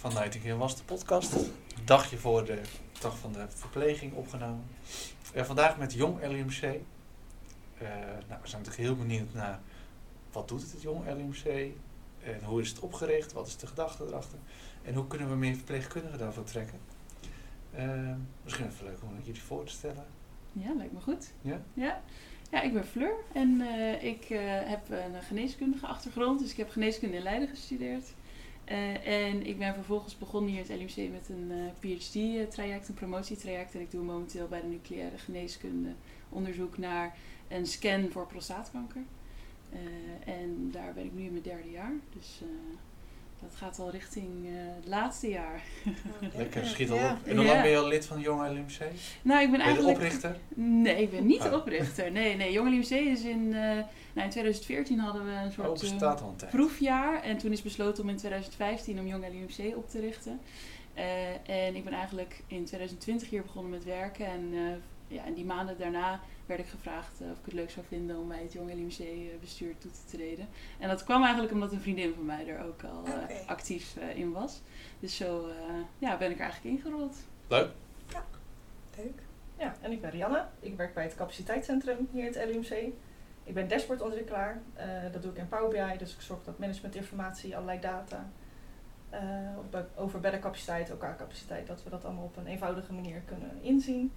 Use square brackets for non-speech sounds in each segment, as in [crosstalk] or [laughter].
van Nightingale was de podcast. Een dagje voor de dag van de verpleging opgenomen. Uh, vandaag met Jong LUMC. Uh, nou, we zijn natuurlijk heel benieuwd naar wat doet het, het Jong LUMC? En hoe is het opgericht? Wat is de gedachte erachter? En hoe kunnen we meer verpleegkundigen daarvoor trekken? Uh, misschien even leuk om jullie voor te stellen. Ja, lijkt me goed. Ja? Ja, ja ik ben Fleur en ik heb een geneeskundige achtergrond. Dus ik heb geneeskunde in Leiden gestudeerd. Uh, en ik ben vervolgens begonnen hier het LUMC met een PhD-traject, een promotietraject. En ik doe momenteel bij de nucleaire geneeskunde onderzoek naar een scan voor prostaatkanker. en daar ben ik nu in mijn derde jaar. Dus dat gaat al richting uh, het laatste jaar. Oh, [laughs] lekker, schiet al ja. op. En hoe lang ben je al lid van Jong LUMC? Nou, ik ben, ben eigenlijk... de oprichter? Nee, ik ben niet oh. de oprichter. Nee, nee. Jong LUMC is in... Uh, nou, in 2014 hadden we een soort oh, uh, een proefjaar. En toen is besloten om in 2015 om Jong LUMC op te richten. en ik ben eigenlijk in 2020 hier begonnen met werken. En ja, in die maanden daarna werd ik gevraagd uh, of ik het leuk zou vinden om bij het Jong LUMC bestuur toe te treden. En dat kwam eigenlijk omdat een vriendin van mij er ook al uh, okay. actief uh, in was. Dus zo ja, ben ik er eigenlijk ingerold. Leuk. Ja, leuk. Ja, en ik ben Rianne. Ik werk bij het capaciteitscentrum hier in het LUMC. Ik ben dashboardontwikkelaar. dat doe ik in Power BI, dus ik zorg dat managementinformatie, allerlei data over beddencapaciteit, OK-capaciteit, dat we dat allemaal op een eenvoudige manier kunnen inzien.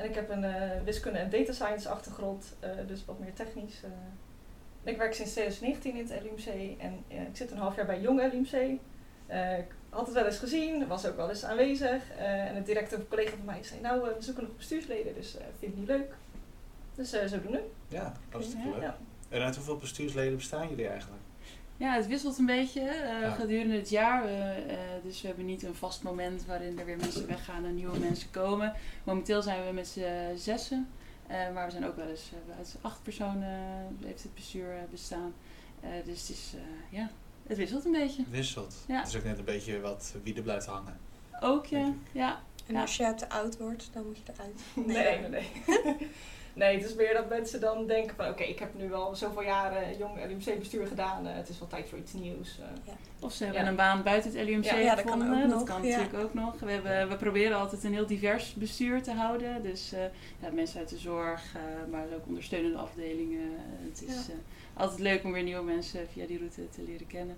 En ik heb een uh, wiskunde en data science achtergrond, uh, dus wat meer technisch. Uh. ik werk sinds 2019 in het LUMC en ik zit een half jaar bij Jong LUMC. ik had het wel eens gezien, was ook wel eens aanwezig. en een directe collega van mij zei, nou we zoeken nog bestuursleden, dus vind ik niet leuk. Dus zo doen we. Ja, hartstikke leuk. Ja. En uit hoeveel bestuursleden bestaan jullie eigenlijk? Ja, het wisselt een beetje uh, ja. gedurende het jaar. Uh, uh, dus we hebben niet een vast moment waarin er weer mensen weggaan en nieuwe mensen komen. Momenteel zijn we met z'n zessen. maar we zijn ook wel eens uit acht personen heeft het bestuur bestaan. dus het is, ja, het wisselt een beetje. Wisselt. Ja. Het is ook net een beetje wat wie er blijft hangen. Ook ja, ja. En als je te oud wordt, dan moet je eruit. Nee, nee, nee. nee. [laughs] Nee, het is meer dat mensen dan denken van oké, ik heb nu al zoveel jaren jong LUMC-bestuur gedaan. Uh, het is wel tijd voor iets nieuws. Uh. Ja. Of ze hebben ja. een baan buiten het LUMC ja, dat kan, ook dat nog. kan natuurlijk ook nog. We, hebben, we proberen altijd een heel divers bestuur te houden. Dus uh, mensen uit de zorg, maar ook ondersteunende afdelingen. het is altijd leuk om weer nieuwe mensen via die route te leren kennen.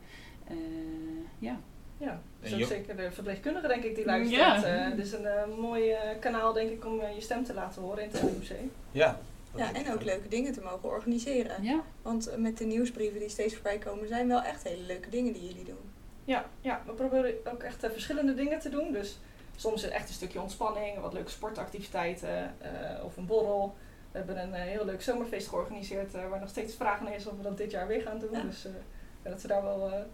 ja. Ja, dus ook zeker de verpleegkundige denk ik die luistert. Ja. Het is een uh, mooi uh, kanaal denk ik om uh, je stem te laten horen in het LUMC. Ja. Ja, en ook leuke dingen te mogen organiseren. Ja. Want met de nieuwsbrieven die steeds voorbij komen, zijn wel echt hele leuke dingen die jullie doen. Ja, ja we proberen ook echt verschillende dingen te doen. Dus soms echt een stukje ontspanning, wat leuke sportactiviteiten of een borrel. We hebben een heel leuk zomerfeest georganiseerd waar nog steeds vragen naar is of we dat dit jaar weer gaan doen. Ja. Dus dat we daar wel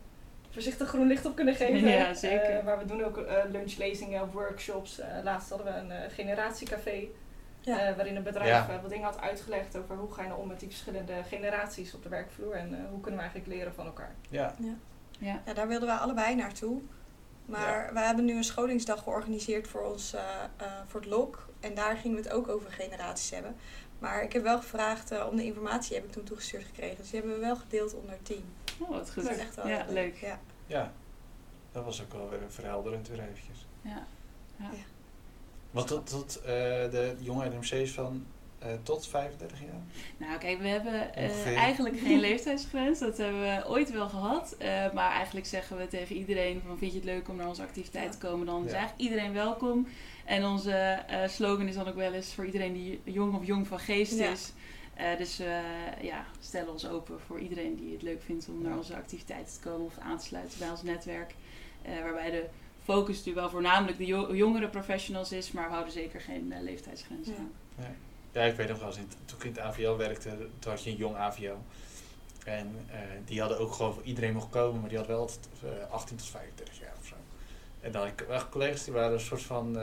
voorzichtig groen licht op kunnen geven. Ja, zeker. Uh, maar we doen ook uh, lunchlezingen, workshops. Uh, laatst hadden we een generatiecafé. Ja. waarin een bedrijf ja. wat dingen had uitgelegd over hoe ga je nou om met die verschillende generaties op de werkvloer. En hoe kunnen we eigenlijk leren van elkaar. Ja. Ja. Ja. ja daar wilden we allebei naartoe. Maar ja. we hebben nu een scholingsdag georganiseerd voor, ons, voor het LOK. En daar gingen we het ook over generaties hebben. Maar ik heb wel gevraagd om de informatie, heb ik toen toegestuurd gekregen. Dus die hebben we wel gedeeld onder team. Oh, wat goed. Echt wel ja, leuk. Ja. ja, dat was ook wel weer verhelderend weer eventjes. Ja. ja. tot, tot uh, de jonge NMC's van uh, tot 35 jaar? Nou kijk, we hebben uh, eigenlijk geen [laughs] leeftijdsgrens. Dat hebben we ooit wel gehad. maar eigenlijk zeggen we tegen iedereen van vind je het leuk om naar onze activiteit te komen? Dan is eigenlijk iedereen welkom. En onze slogan is dan ook wel eens voor iedereen die jong of jong van geest is. Uh, dus we uh, ja, stellen ons open voor iedereen die het leuk vindt om naar onze activiteiten te komen of aan te sluiten bij ons netwerk. Uh, waarbij de focus natuurlijk wel voornamelijk de jo jongere professionals is, maar we houden zeker geen leeftijdsgrens ja. aan. Ja. ja, ik weet nog wel eens, toen ik in het AVL werkte, toen had je een jong AVL. En die hadden ook gewoon voor iedereen mocht komen, maar die had wel 18 tot 35 jaar of zo. En dan collega's die waren een soort van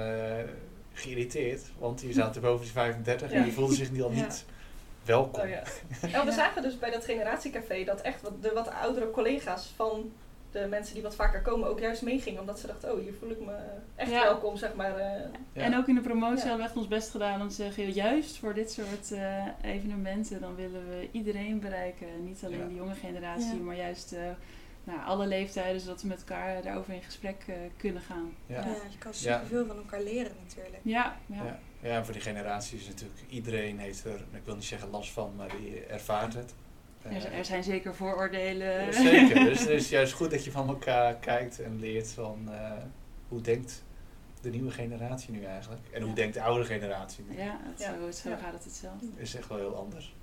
geïrriteerd, want die zaten boven die 35 en die voelden zich al [laughs] niet welkom. Oh, ja. En we zagen dus bij dat generatiecafé dat echt wat, de wat oudere collega's van de mensen die wat vaker komen ook juist meegingen. Omdat ze dachten, oh hier voel ik me echt welkom, zeg maar. Uh, En ook in de promotie hebben we echt ons best gedaan om te zeggen, juist voor dit soort uh, evenementen, dan willen we iedereen bereiken. Niet alleen de jonge generatie, maar juist uh, nou, alle leeftijden, zodat we met elkaar daarover in gesprek kunnen gaan. Ja. je kan superveel van elkaar leren natuurlijk. Ja, ja. Ja, voor die generatie is natuurlijk, iedereen heeft er, ik wil niet zeggen last van, maar die ervaart het. Er, er zijn zeker vooroordelen. Zeker, dus het [laughs] is juist goed dat je van elkaar kijkt en leert van uh, hoe denkt de nieuwe generatie nu eigenlijk. En hoe denkt de oude generatie nu. Ja, zo, zo gaat het hetzelfde. is echt wel heel anders.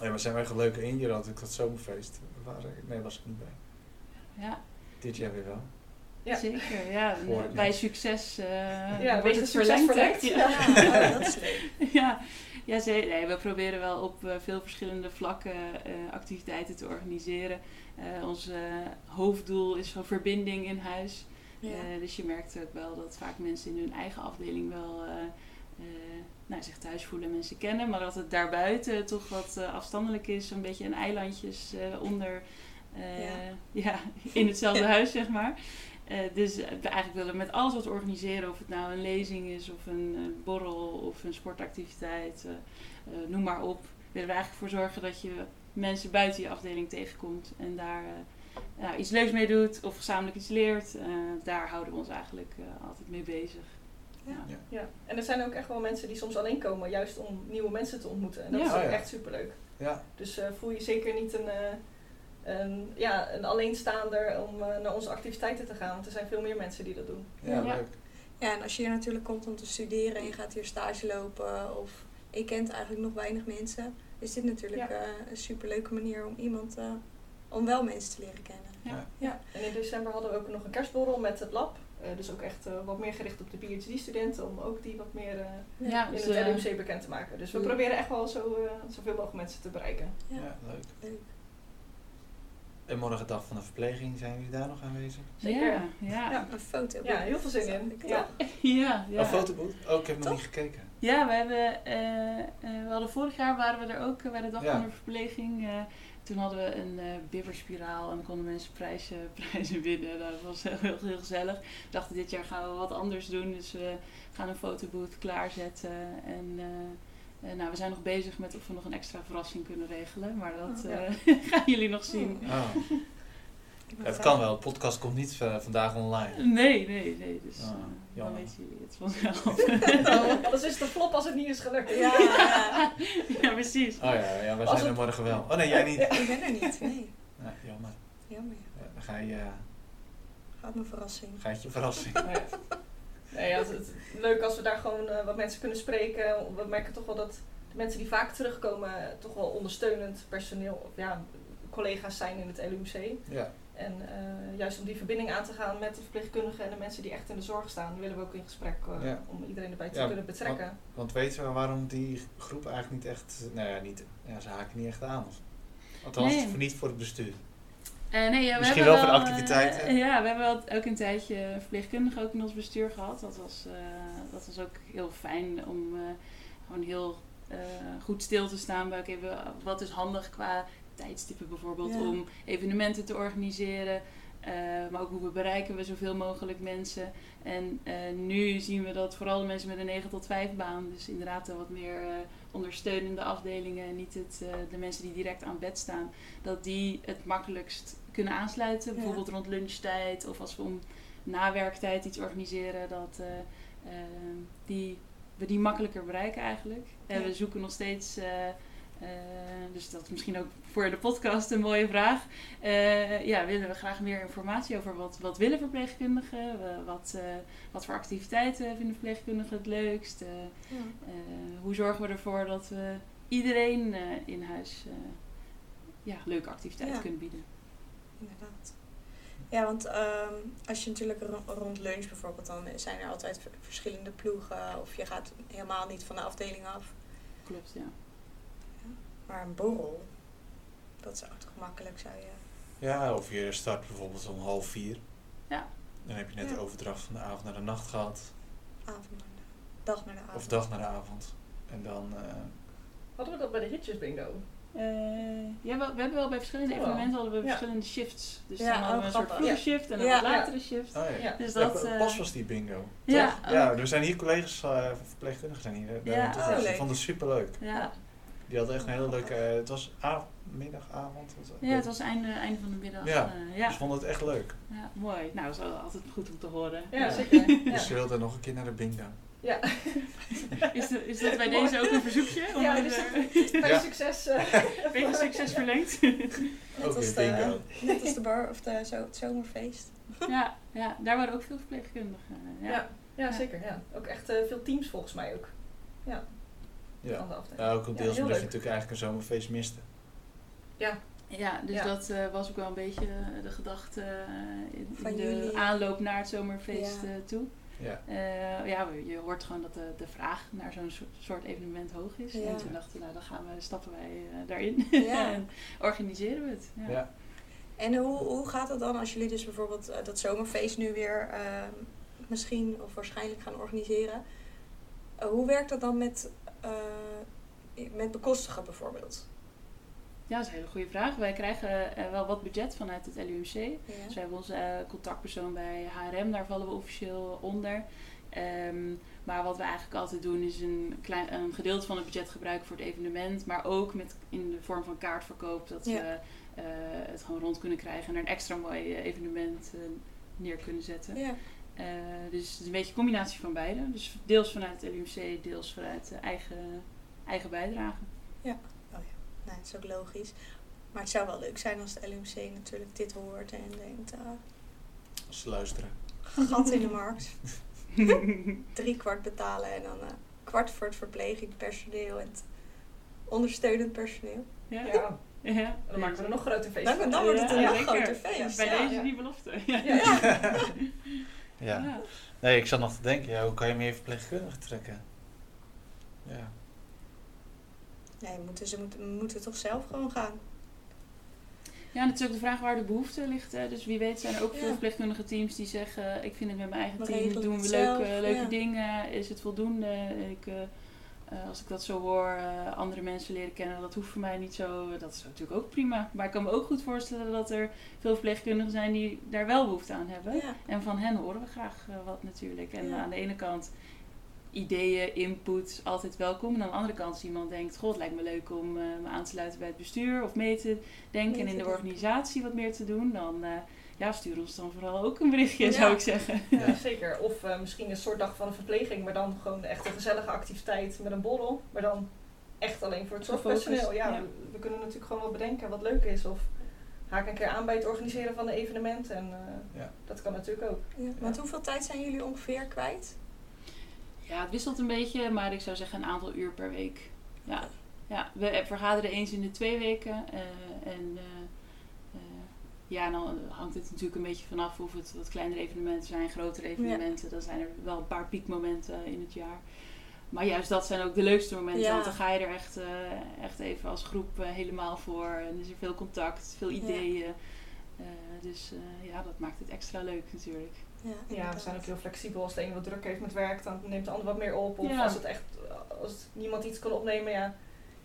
Ja, maar zijn wij een leuke in had ik dat zomerfeest. Waar, nee, was ik niet bij. Ja. Dit jaar weer wel. Ja. Zeker, ja. bij succes uh, ja, wordt het verlengd. Ja. [laughs] [laughs] ja. dat is [laughs] leuk. ja, ja nee, we proberen wel op uh, veel verschillende vlakken uh, activiteiten te organiseren. ons hoofddoel is van verbinding in huis. dus je merkt ook wel dat vaak mensen in hun eigen afdeling wel nou, zich thuis voelen, mensen kennen. Maar dat het daarbuiten toch wat afstandelijk is. Een beetje een eilandjes onder... Ja. ja. in hetzelfde huis, zeg maar. Uh, dus we eigenlijk willen met alles wat we organiseren, of het nou een lezing is, of een borrel, of een sportactiviteit, uh, noem maar op, willen we eigenlijk voor zorgen dat je mensen buiten je afdeling tegenkomt en daar ja, iets leuks mee doet of gezamenlijk iets leert. daar houden we ons eigenlijk altijd mee bezig. Ja. Ja. ja. en er zijn ook echt wel mensen die soms alleen komen, juist om nieuwe mensen te ontmoeten. En dat is ook oh, echt superleuk. Ja. Dus voel je zeker niet een een, ja, een alleenstaander om uh, naar onze activiteiten te gaan. Want er zijn veel meer mensen die dat doen. Ja, leuk. Ja, en als je hier natuurlijk komt om te studeren en je gaat hier stage lopen of je kent eigenlijk nog weinig mensen, is dit natuurlijk uh, een superleuke manier om iemand, uh, om wel mensen te leren kennen. Ja. ja. En in december hadden we ook nog een kerstborrel met het lab. dus ook echt wat meer gericht op de PhD-studenten, om ook die wat meer ja, in dus, het LUMC bekend te maken. Dus we proberen echt wel zo, zoveel mogelijk mensen te bereiken. Ja, leuk. leuk. En morgen dag van de verpleging, zijn jullie daar nog aanwezig? Zeker. Ja, ja. ja een foto. Ja, heel veel zin in. Ja. ja, [laughs] ja. Een fotoboot? Oh, ik heb nog niet gekeken. Ja, we, hebben, uh, uh, we hadden vorig jaar waren we er ook bij de dag van de verpleging. Uh, toen hadden we een uh, bibberspiraal en konden mensen prijzen, [laughs] prijzen winnen. Dat was heel, heel, heel, gezellig. We dachten dit jaar gaan we wat anders doen. Dus we gaan een fotoboot klaarzetten. En uh, nou, we zijn nog bezig met of we nog een extra verrassing kunnen regelen, maar dat oh, uh, [laughs] gaan jullie nog zien. Oh. het kan wel, de podcast komt niet vandaag online. Nee, nee, nee. Dus oh, dan weten jullie het vanzelf. [laughs] oh, anders is het een flop als het niet is gelukt. Ja, ja. [laughs] ja precies. Oh ja, ja wij zijn er morgen wel. Oh nee, jij niet. ik ben er niet, nee. nee jammer. Jammer, ja. dan ga je... Gaat mijn verrassing. Gaat je verrassing. Nee, ja, het, het, leuk als we daar gewoon uh, wat mensen kunnen spreken. We merken toch wel dat de mensen die vaak terugkomen toch wel ondersteunend personeel of ja, collega's zijn in het LUMC. Ja. En uh, juist om die verbinding aan te gaan met de verpleegkundigen en de mensen die echt in de zorg staan, willen we ook in gesprek uh, om iedereen erbij te kunnen betrekken. Want, want, weten we waarom die groep eigenlijk niet echt, nou ja, niet, ja ze haken niet echt aan? Of, althans, nee. niet voor het bestuur. Uh, nee, ja, we Misschien wel voor de activiteiten. Uh, ja, we hebben wel ook een tijdje verpleegkundigen ook in ons bestuur gehad. Dat was, uh, dat was ook heel fijn om gewoon heel goed stil te staan bij even, wat is handig qua tijdstippen bijvoorbeeld ja. om evenementen te organiseren. Maar ook hoe bereiken we zoveel mogelijk mensen. En nu zien we dat vooral de mensen met een 9 tot 5 baan, dus inderdaad wat meer ondersteunende afdelingen en niet het, de mensen die direct aan bed staan, dat die het makkelijkst kunnen aansluiten. Bijvoorbeeld rond lunchtijd of als we om nawerktijd iets organiseren, dat die, we die makkelijker bereiken eigenlijk. En we zoeken nog steeds uh, dus dat is misschien ook voor de podcast een mooie vraag. Uh, ja, willen we graag meer informatie over wat, wat willen verpleegkundigen? Uh, wat, wat voor activiteiten vinden verpleegkundigen het leukst? Ja. hoe zorgen we ervoor dat we iedereen in huis ja, leuke activiteiten kunnen bieden? Inderdaad. Ja, want um, als je natuurlijk rond lunch bijvoorbeeld, dan zijn er altijd verschillende ploegen. Of je gaat helemaal niet van de afdeling af. Klopt, ja. Maar een borrel, dat zou toch makkelijk, zou je... Ja, of je start bijvoorbeeld om half vier. Ja. Dan heb je net de overdracht van de avond naar de nacht gehad. Avond naar de dag naar de avond. Of dag naar de avond. En dan... Uh, Hadden we dat bij de ritjes bingo? Uh, ja, we, we, hebben wel bij verschillende oh. evenementen hadden we ja. verschillende shifts. Dus ja, dan hadden we een soort vroege shift en een latere shift. Oh, ja. Dus dat, uh, pas was die bingo. Ja, ja, er zijn hier collega's uh, verpleegkundigen zijn hier. Ja, oh, ik vond het super leuk. Ja. Die hadden echt een hele leuke. het was middag, avond. Ja, het was einde, einde van de middag. Ja, ja. Dus vonden het echt leuk. Ja, mooi. Nou, dat is altijd goed om te horen. Ja, zeker. Dus ze wilden nog een keer naar de bingo. Ja. [laughs] Is, de, is dat bij deze ook een verzoekje? Om ja, dus [laughs] bij ja. succes. [laughs] Uh, succes verlengd. net, als de, net als de bar of de, zo, het zomerfeest. ja, ja, daar waren ook veel verpleegkundigen. Ja, ja, ja, zeker. Ja. Ook echt uh, veel teams volgens mij ook. Ja. Ja, ja ook deels omdat je natuurlijk eigenlijk een zomerfeest miste. Ja. Ja, dus dat uh, was ook wel een beetje de gedachte in, in de aanloop naar het zomerfeest toe. Ja. Uh, ja, je hoort gewoon dat de, de vraag naar zo'n soort evenement hoog is. En toen dachten we, nou dan gaan we, stappen wij uh, daarin ja. [laughs] en organiseren we het. Ja. ja. En hoe, hoe gaat het dan als jullie dus bijvoorbeeld uh, dat zomerfeest nu weer ehm, misschien of waarschijnlijk gaan organiseren? hoe werkt dat dan met, met bekostigen bijvoorbeeld? Ja, dat is een hele goede vraag. Wij krijgen uh, wel wat budget vanuit het LUMC. Ja. Dus we hebben onze uh, contactpersoon bij HRM, daar vallen we officieel onder. Um, maar wat we eigenlijk altijd doen is een, klein, een gedeelte van het budget gebruiken voor het evenement. Maar ook met, in de vorm van kaartverkoop. Dat ja. we het gewoon rond kunnen krijgen en er een extra mooi evenement neer kunnen zetten. Ja. Dus het is een beetje een combinatie van beide. Dus deels vanuit het LUMC, deels vanuit eigen, eigen bijdrage. Ja nou, dat is ook logisch. Maar het zou wel leuk zijn als de LMC natuurlijk dit hoort en denkt... Uh, als ze luisteren. Gat in de [laughs] markt. [laughs] Drie kwart betalen en dan uh, kwart voor het verplegingpersoneel en het ondersteunend personeel. Ja. ja. ja. Dan maken we er nog groter feest van. Dan, wordt het een nog groter feest. Bij deze die belofte. [laughs] Ja. ja. Nee, ik zat nog te denken, ja, hoe kan je meer verpleegkundigen trekken? Ja. Nee, moeten, ze moeten, moeten toch zelf gewoon gaan. Ja, natuurlijk de vraag waar de behoefte ligt. Hè. Dus wie weet zijn er ook veel verpleegkundige teams die zeggen... ik vind het met mijn eigen team, doen we leuke, leuke dingen. Is het voldoende? Ik, uh, als ik dat zo hoor, uh, andere mensen leren kennen, dat hoeft voor mij niet zo. Dat is natuurlijk ook prima. Maar ik kan me ook goed voorstellen dat er veel verpleegkundigen zijn die daar wel behoefte aan hebben. En van hen horen we graag wat natuurlijk. En aan de ene kant ideeën, input, altijd welkom. En aan de andere kant als iemand denkt, god, het lijkt me leuk om me aan te sluiten bij het bestuur of mee te denken en in de organisatie wat meer te doen, dan ja, stuur ons dan vooral ook een berichtje, zou ik zeggen. Ja, zeker. Of uh, misschien een soort dag van de verpleging, maar dan gewoon echt een gezellige activiteit met een borrel, maar dan echt alleen voor het zorgpersoneel. Ja, ja. We, we, kunnen natuurlijk gewoon wel bedenken wat leuk is. Of haak een keer aan bij het organiseren van een evenement. En ja. dat kan natuurlijk ook. Ja, want hoeveel tijd zijn jullie ongeveer kwijt? Ja, het wisselt een beetje, maar ik zou zeggen een aantal uur per week. Ja, ja we vergaderen eens in de twee weken. Uh, en ja, dan hangt het natuurlijk een beetje vanaf of het wat kleinere evenementen zijn, grotere evenementen. Dan zijn er wel een paar piekmomenten in het jaar. Maar juist dat zijn ook de leukste momenten, ja. want dan ga je er echt, echt even als groep helemaal voor. En is er veel contact, veel ideeën. dus ja, dat maakt het extra leuk natuurlijk. Ja, ja, we zijn ook heel flexibel. Als de een wat druk heeft met werk, dan neemt de ander wat meer op. Of als het echt, als niemand iets kan opnemen, ja.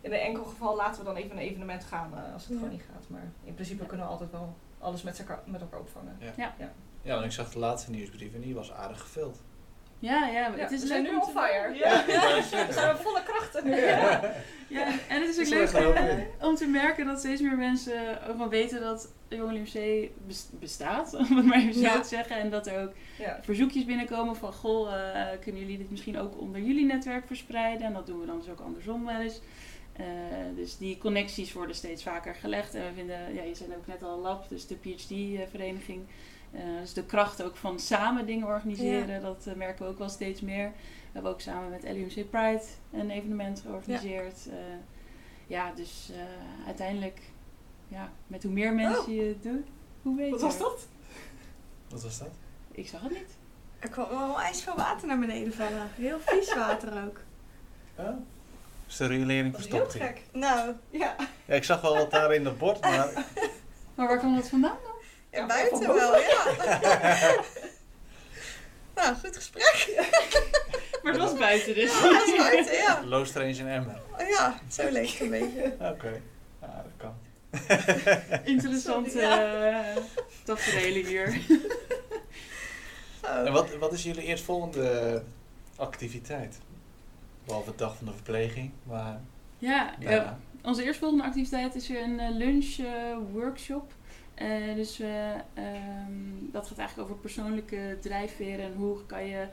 In een enkel geval laten we dan even een evenement gaan uh, als het gewoon niet gaat. Maar in principe kunnen we altijd wel alles met, met elkaar opvangen. Ja. Ja. ja. ja, want ik zag de laatste nieuwsbrief en die was aardig gevuld. Ja, ja, het is we zijn nu on fire. Ja. we zijn volle krachten nu. Ja. ja, en het is ook leuk uh, om te merken dat steeds meer mensen gewoon weten dat Jong LMC bestaat, [laughs] om het maar even zo te zeggen. En dat er ook verzoekjes binnenkomen van, goh, uh, kunnen jullie dit misschien ook onder jullie netwerk verspreiden? En dat doen we dan dus ook andersom wel eens. Uh, dus die connecties worden steeds vaker gelegd. En we vinden, ja, je zei ook net al lab, dus de PhD-vereniging. Uh, dus de kracht ook van samen dingen organiseren, dat uh, merken we ook wel steeds meer. We hebben ook samen met LUMC Pride een evenement georganiseerd. Ja, ja dus uiteindelijk ja, met hoe meer mensen oh. je het doet, hoe beter. Wat was dat? Wat was dat? Ik zag het niet. Er kwam wel ijs veel water naar beneden vallen. Heel vies water ook. Ja? Riolering verstopt? Heel gek. Nou, ja. ja. Ik zag wel wat daar in het bord, maar... [laughs] maar waar kwam dat vandaan dan? Ja, buiten wel, ja. [laughs] Nou, goed gesprek. [laughs] maar het was buiten dus. Ja, het was buiten, ja. Low strange in Emmen. Ja, zo leek het een beetje. Oké, ja, dat kan. Interessante uh, tafereelen hier. En wat, wat is jullie eerstvolgende activiteit? Behalve de dag van de verpleging, maar... Ja, Nou, ja, onze eerstvolgende activiteit is weer een uh, lunch uh, workshop. Uh, dus um, dat gaat eigenlijk over persoonlijke drijfveren en hoe kan je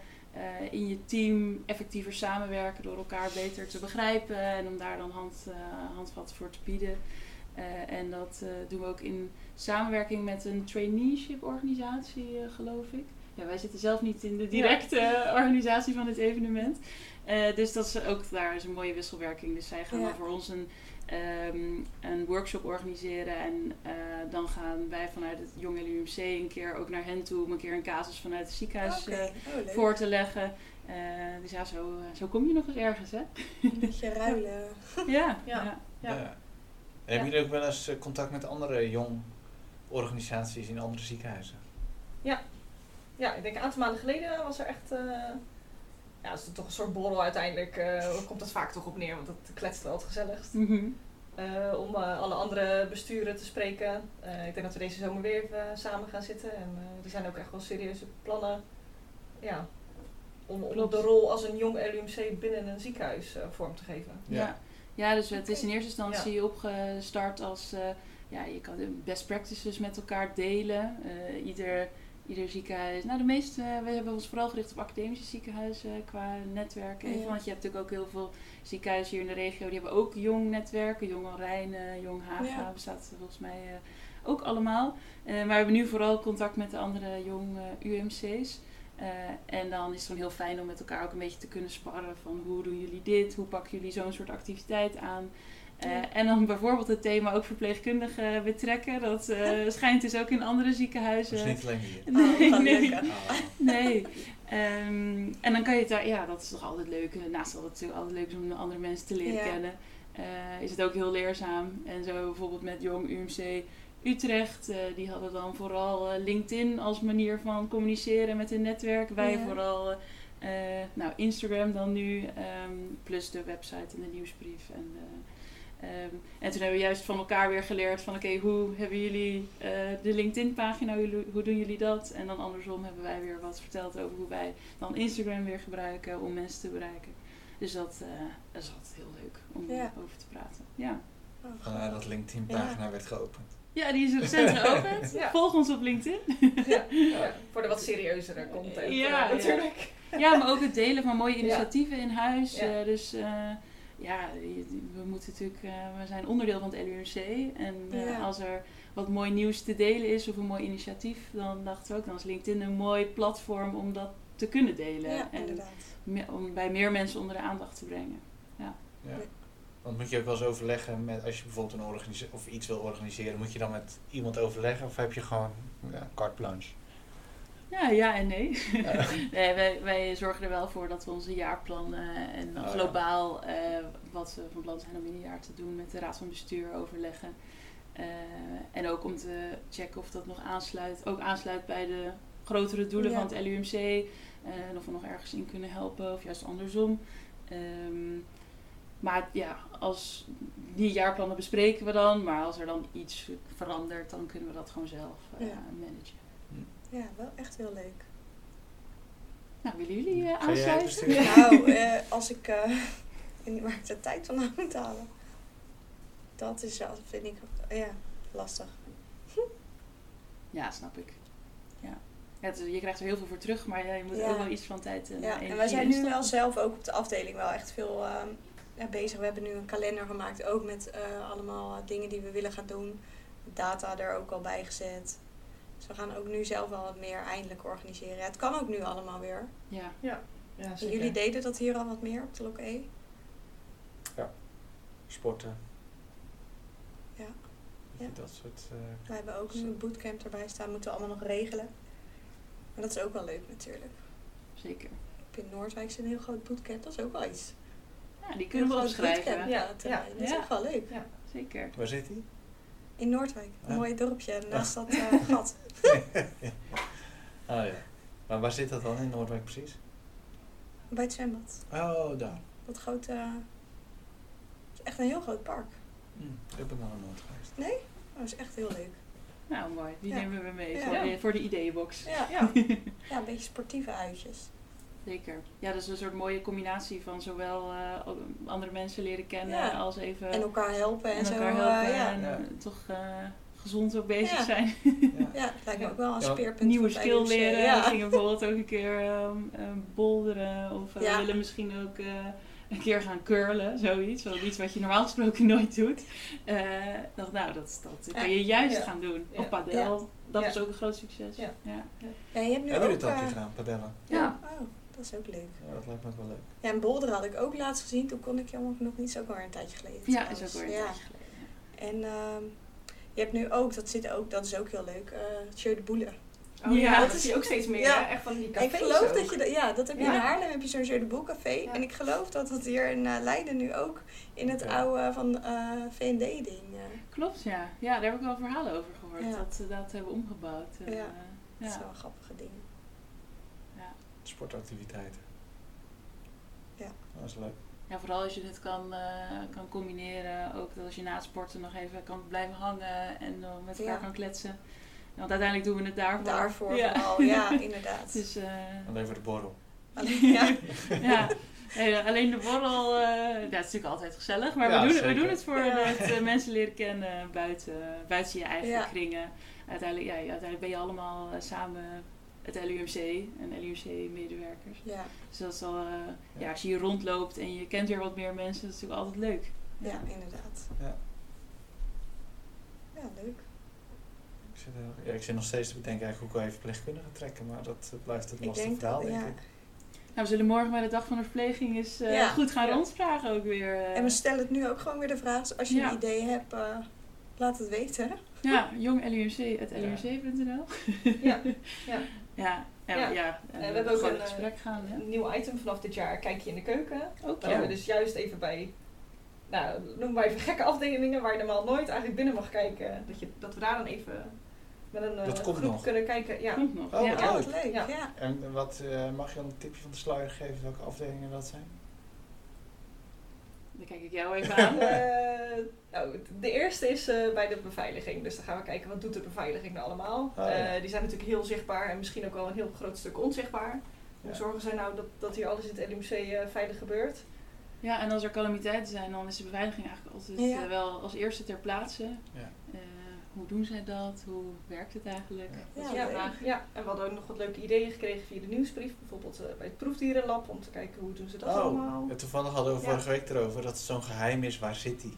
in je team effectiever samenwerken door elkaar beter te begrijpen en om daar dan hand, handvat voor te bieden. en dat doen we ook in samenwerking met een traineeship organisatie, geloof ik. Ja, wij zitten zelf niet in de directe ja. [laughs] organisatie van het evenement. Uh, dus dat is ook daar is een mooie wisselwerking. Dus zij gaan ja. dan voor ons een, um, een workshop organiseren. En uh, dan gaan wij vanuit het Jong LUMC een keer ook naar hen toe om een keer een casus vanuit het ziekenhuis okay. uh, oh, voor te leggen. dus ja, zo, zo kom je nog eens ergens, hè? Een beetje [laughs] ruilen. [laughs] ja, ja. ja. En hebben jullie ook wel eens contact met andere jong organisaties in andere ziekenhuizen? Ja, ja, ik denk een aantal maanden geleden was er echt. Uh, ja, het is toch een soort borrel uiteindelijk. Uh, komt dat vaak toch op neer, want dat kletst wel het gezelligst. Mm -hmm. uh, om alle andere besturen te spreken. ik denk dat we deze zomer weer even samen gaan zitten. En er zijn ook echt wel serieuze plannen. Ja, om, om de rol als een jong LUMC binnen een ziekenhuis vorm te geven. Ja, ja. ja dus het is in eerste instantie ja. opgestart als. ja, je kan de best practices met elkaar delen. ieder ieder ziekenhuis. Nou, de meeste, we hebben ons vooral gericht op academische ziekenhuizen qua netwerken. Ja. Want je hebt natuurlijk ook heel veel ziekenhuizen hier in de regio, die hebben ook jong netwerken. Jong Rijnen, Jong Haga ja. bestaat volgens mij uh, ook allemaal. Uh, maar we hebben nu vooral contact met de andere jong uh, UMC's. en dan is het gewoon heel fijn om met elkaar ook een beetje te kunnen sparren van hoe doen jullie dit, hoe pakken jullie zo'n soort activiteit aan. Uh, en dan bijvoorbeeld het thema ook verpleegkundigen betrekken. Dat uh, [laughs] schijnt dus ook in andere ziekenhuizen. Dat is niet alleen hier. Nee, oh, nee. Oh. nee. Um, en dan kan je het daar, ja, dat is toch altijd leuk. Naast dat het natuurlijk altijd leuk is om andere mensen te leren ja. kennen, uh, is het ook heel leerzaam. En zo bijvoorbeeld met Jong UMC Utrecht, die hadden dan vooral LinkedIn als manier van communiceren met hun netwerk. Wij ja. vooral. nou, Instagram dan nu, um, plus de website en de nieuwsbrief en Um, en toen hebben we juist van elkaar weer geleerd van oké, okay, hoe hebben jullie uh, de LinkedIn pagina, hoe, hoe, doen jullie dat? En dan andersom hebben wij weer wat verteld over hoe wij dan Instagram weer gebruiken om mensen te bereiken. Dus dat, uh, dat is altijd heel leuk om ja. over te praten. Ja. Oh, dat LinkedIn pagina ja. werd geopend. Ja, die is recent [laughs] geopend. ja. Volg ons op LinkedIn. ja. [laughs] ja. voor de wat serieuzere content ja, natuurlijk. Ja. maar ook het delen van mooie initiatieven in huis. Uh, dus ja, we moeten natuurlijk, uh, we zijn onderdeel van het LUMC. En uh, ja. als er wat mooi nieuws te delen is of een mooi initiatief, dan dachten we ook, dan is LinkedIn een mooi platform om dat te kunnen delen. Ja, en. Me, om bij meer mensen onder de aandacht te brengen. Ja. ja. Want moet je ook wel eens overleggen met, als je bijvoorbeeld een organisa of iets wil organiseren, moet je dan met iemand overleggen of heb je gewoon ja, carte blanche? Ja, ja en nee. Ja. [laughs] nee wij, wij zorgen er wel voor dat we onze jaarplannen en oh, globaal ja. uh, wat we van plan zijn om in een jaar te doen met de raad van bestuur overleggen. Uh, en ook om te checken of dat nog aansluit, ook aansluit bij de grotere doelen ja. van het LUMC. Uh, en of we nog ergens in kunnen helpen of juist andersom. Um, maar ja, als die jaarplannen bespreken we dan. Maar als er dan iets verandert, dan kunnen we dat gewoon zelf managen. Ja, wel echt heel leuk. Nou, willen jullie uh, aansluiten? nou, uh, als ik [laughs] uh, weet waar ik de tijd van moet halen. Dat is wel, vind ik, ja, lastig. [laughs] Ja, snap ik. Ja. ja is, je krijgt er heel veel voor terug, maar je moet ja. ook wel iets van tijd en Ja, en wij zijn nu wel zelf ook op de afdeling wel echt veel ja, bezig. We hebben nu een kalender gemaakt, ook met allemaal dingen die we willen gaan doen. Data er ook al bij gezet. Dus we gaan ook nu zelf wel wat meer eindelijk organiseren. Het kan ook nu allemaal weer. Ja. ja. ja en jullie deden dat hier al wat meer op de Lok E? Ja. Sporten. Ja. ja. Dat soort... Uh, we hebben ook nu een bootcamp erbij staan. Moeten we allemaal nog regelen. Maar dat is ook wel leuk natuurlijk. Zeker. In Noordwijk is een heel groot bootcamp. Dat is ook wel iets. Ja, die kunnen we wel beschrijven. Ja, ja. dat is ook wel leuk. Ja, zeker. Waar zit hij? In Noordwijk, een mooi dorpje naast dat uh, [laughs] gat. [laughs] ah ja. Maar waar zit dat dan in Noordwijk precies? Bij het zwembad. Oh, daar. Dat grote... Het is echt een heel groot park. Hm, ik ben nog nooit geweest. Nee? Oh, dat is echt heel leuk. Nou, mooi. Die Ja. nemen we mee Ja. voor, de, voor de ideeënbox. Ja, Ja. ja een beetje sportieve uitjes. Zeker. Ja, dat is een soort mooie combinatie van zowel eh, andere mensen leren kennen Ja. als even En elkaar helpen en, en zo. elkaar eh, helpen ja. en Ja. eh, toch eh, gezond ook bezig Ja. zijn. Ja. ja, het lijkt me ook wel een Ja, speerpunt. Nieuwe skill leren. Ja. We gingen bijvoorbeeld ook een keer ehm, ehm, boulderen of Ja. we willen misschien ook eh, een keer gaan curlen, zoiets. Wel iets wat je normaal gesproken nooit doet. Eh dacht, nou, dat, dat kun je juist Ja. gaan doen. Ja. Of padel, dat Ja. is ook een groot succes. Ja. Ja. Ja, je hebt nu Hebben ook... dat gedaan, padellen? Ja. Oh, dat is ook leuk. Ja, dat lijkt me ook wel leuk. Ja, en Boulder had ik ook laatst gezien. Toen kon ik jammer genoeg niet. Is ook wel weer een tijdje geleden. Ja, trouwens. is ook weer een ja. tijdje geleden. En ehm, je hebt nu ook, dat, zit ook, dat is ook heel leuk, eh Jeu de Boule. Oh ja, Ja. dat zie je ook steeds meer. Ja. hè? Echt van die Ik cafés geloof ook. dat je dat, ja, dat heb je Ja. in Haarlem, heb je zo'n Jeu de Boule café. Ja. En ik geloof dat dat hier in eh, Leiden nu ook in het Ja. oude van eh V&D-ding. eh, Klopt, ja. Ja, daar heb ik wel verhalen over gehoord. Ja. Dat ze dat hebben omgebouwd. En, Ja. dat is wel een grappige ding. Sportactiviteiten. Ja. Dat is leuk. ja, vooral als je dit kan, eh, kan combineren. Ook dat als je na het sporten nog even kan blijven hangen en met elkaar Ja. kan kletsen. Want uiteindelijk doen we het daarvoor. Daarvoor Ja. vooral, [laughs] ja, inderdaad. Dus, eh, Alleen voor de borrel. Alleen- ja. [laughs] ja. Alleen de borrel, eh, ja, het is natuurlijk altijd gezellig. Maar Ja, we, doen, het- we doen het voor Ja. het eh, mensen leren kennen buiten, buiten je eigen Ja. kringen. Uiteindelijk, ja, uiteindelijk ben je allemaal samen het LUMC en LUMC-medewerkers. Ja, Dus dat is al, eh, Ja. ja, als je hier rondloopt en je kent weer wat meer mensen, dat is natuurlijk altijd leuk. ja, inderdaad. Ja. Ja, leuk. Ik zit, er- ja, ik zit nog steeds te bedenken eigenlijk hoe kan je verpleegkundigen trekken, maar dat blijft het lastig denk verhaal, denk ja. ik. Nou, we zullen morgen bij de dag van de verpleging eens eh, Ja. goed gaan Ja. rondvragen ook weer. eh. En we stellen het nu ook gewoon weer de vraag, dus als je Ja. een idee hebt, laat het weten. Ja, jonglumc.lumc.nl Ja. [laughs] Ja. Ja, ja, Ja. ja. we hebben ook een, gesprek gaan. Hè? Een nieuw item vanaf dit jaar, kijk je in de keuken. Ook hebben we dus juist even bij, nou, noem maar even gekke afdelingen waar je normaal nooit eigenlijk binnen mag kijken. Dat, je, dat we daar dan even met een eh, Dat groep nog. kunnen kijken. Ja. Komt nog. Oh, ja. wat Ja, leuk. En wat, eh, mag je dan een tipje van de sluier geven welke afdelingen dat zijn? Dan kijk ik jou even aan. [laughs] Eh, nou, de eerste is eh, bij de beveiliging. Dus dan gaan we kijken wat doet de beveiliging nou allemaal. Oh, ja. Eh, die zijn natuurlijk heel zichtbaar en misschien ook wel een heel groot stuk onzichtbaar. Hoe Ja. zorgen zij nou dat, dat hier alles in het LUMC eh, veilig gebeurt? Ja, en als er calamiteiten zijn, dan is de beveiliging eigenlijk altijd Ja. wel als eerste ter plaatse. Hoe doen zij dat? Hoe werkt het eigenlijk? Ja. Dat Ja, Ja, ja, en we hadden ook nog wat leuke ideeën gekregen via de nieuwsbrief. Bijvoorbeeld eh, bij het proefdierenlab om te kijken hoe doen ze dat allemaal. Oh, en toevallig hadden we Ja. vorige week erover dat het zo'n geheim is, waar zit die?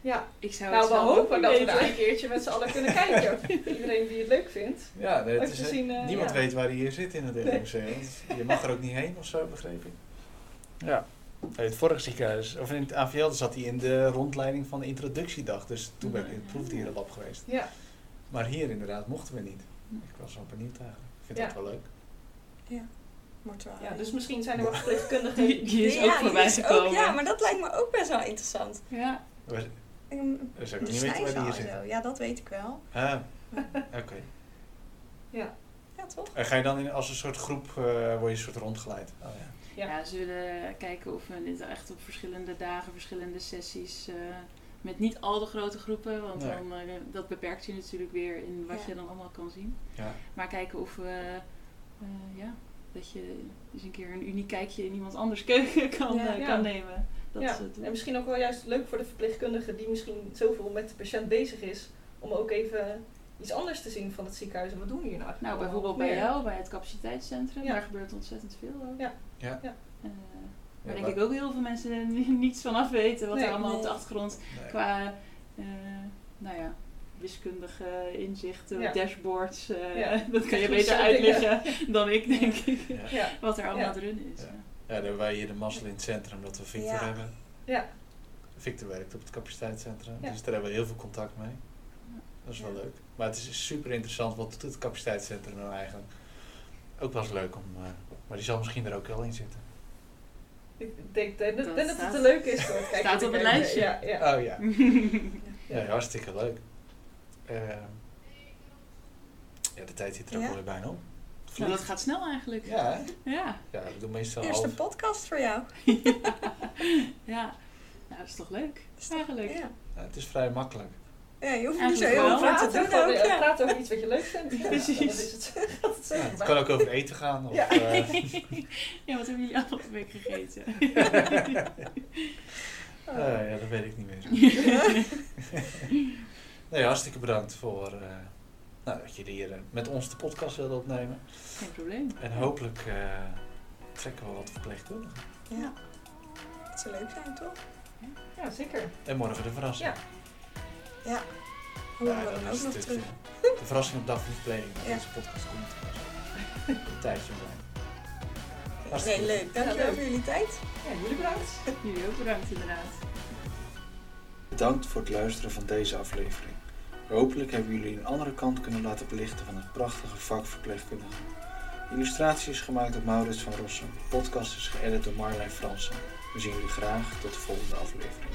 Ja, Ik zou nou het we hopen dat we daar een keertje met z'n allen kunnen [laughs] kijken. Iedereen die het leuk vindt. Ja, nee, het is, eh, zien, eh, niemand ja. weet waar hij hier zit in het Nee. Want Je mag er ook niet heen of zo, begreep ik. Ja. In het vorige ziekenhuis, of in het AVL, zat hij in de rondleiding van de introductiedag. Dus toen ben ik in het proefdierenlab geweest. Ja, Maar hier inderdaad mochten we niet. Ik was wel benieuwd eigenlijk. Ik vind Ja. dat wel leuk. Mortuarie. ja, dus misschien zijn er wel [laughs] verpleegkundigen. Die, die is Ja, ook voorbij is ook- gekomen. ja, maar dat lijkt me ook best wel interessant. Ja. We we de niet weten waar die zo. Ja, dat weet ik wel. Ah, [laughs] oké. Ja, Ja, toch? En ga je dan in, als een soort groep, eh, word je een soort rondgeleid? Oh ja. Ja. Ja, ze willen kijken of we dit echt op verschillende dagen, verschillende sessies, eh, met niet al de grote groepen, want Nee. dan, eh, dat beperkt je natuurlijk weer in wat Ja. je dan allemaal kan zien. Ja. Maar kijken of we, eh, ja, dat je dus een keer een uniek kijkje in iemand anders [laughs] keuken kan, Ja. Ja. kan nemen. Dat ja. is het doel. en misschien ook wel juist leuk voor de verpleegkundige die misschien zoveel met de patiënt bezig is. Om ook even iets anders te zien van het ziekenhuis. En wat doen we hier nou Nou, bijvoorbeeld bij Meer. jou, bij het capaciteitscentrum, Ja. daar gebeurt ontzettend veel ook. Ja. Ja. Ja. Eh, waar denk maar- ik ook heel veel mensen niets van af weten, wat Nee, er allemaal op de achtergrond Nee. qua, eh, nou ja, wiskundige inzichten, Ja. dashboards, eh, Ja. [laughs] dat kan je beter uitleggen dan ik, denk ik, Ja. Wat er allemaal Ja. erin is. Ja. ja. Ja, dan hebben wij hier de mazzel in het centrum dat we Victor Ja. hebben. ja. Victor werkt op het capaciteitscentrum, Ja. dus daar hebben we heel veel contact mee. Dat is wel leuk. Maar het is super interessant, wat doet het capaciteitscentrum nou eigenlijk? Ook wel eens leuk om, eh, maar die zal misschien er ook wel in zitten. Ik denk, denk, Dat denk dat het te leuk is. Voor het kijken staat op het keuken. lijstje. Ja, ja. Oh ja, [laughs] ja hartstikke leuk. Eh, ja, de tijd zit er ook Ja? alweer bijna op. Nou, dat gaat snel eigenlijk. Ja, hè? Ja. Ja, we doen meestal Eerste half. podcast voor jou. [laughs] ja. Nou, dat is toch leuk? Eigenlijk. Ja. Ja, het is vrij makkelijk. Ja, je hoeft niet zo heel wel. veel te doen ook. Ja. praten over iets wat je leuk vindt. [laughs] Ja, Precies. Dat is het. [laughs] Dat is Ja, het. kan ook over eten gaan. Of, Ja. eh, [laughs] Ja, wat hebben jullie afgelopen week gegeten? eh, ja, dat weet ik niet meer. Nee, hartstikke bedankt voor eh, nou, dat je hier eh, met ons de podcast wilde opnemen. Geen probleem. En hopelijk eh, trekken we wat verpleegkundigen. Ja. Het zou leuk zijn, toch? Ja, zeker. En morgen de verrassing. Ja. Ja, we dan dan is ook nog het, terug. de verrassing op dag van de verpleging. Dat Ja. deze podcast komt. Een tijdje lang. Nee, leuk. Dankjewel leuk. voor jullie tijd. Ja, jullie bedankt. Jullie ook bedankt inderdaad. Bedankt voor het luisteren van deze aflevering. Hopelijk hebben jullie een andere kant kunnen laten belichten van het prachtige vak verpleegkundige. De illustratie is gemaakt door Maurits van Rossum. De podcast is geëdit door Marlijn Fransen. We zien jullie graag tot de volgende aflevering.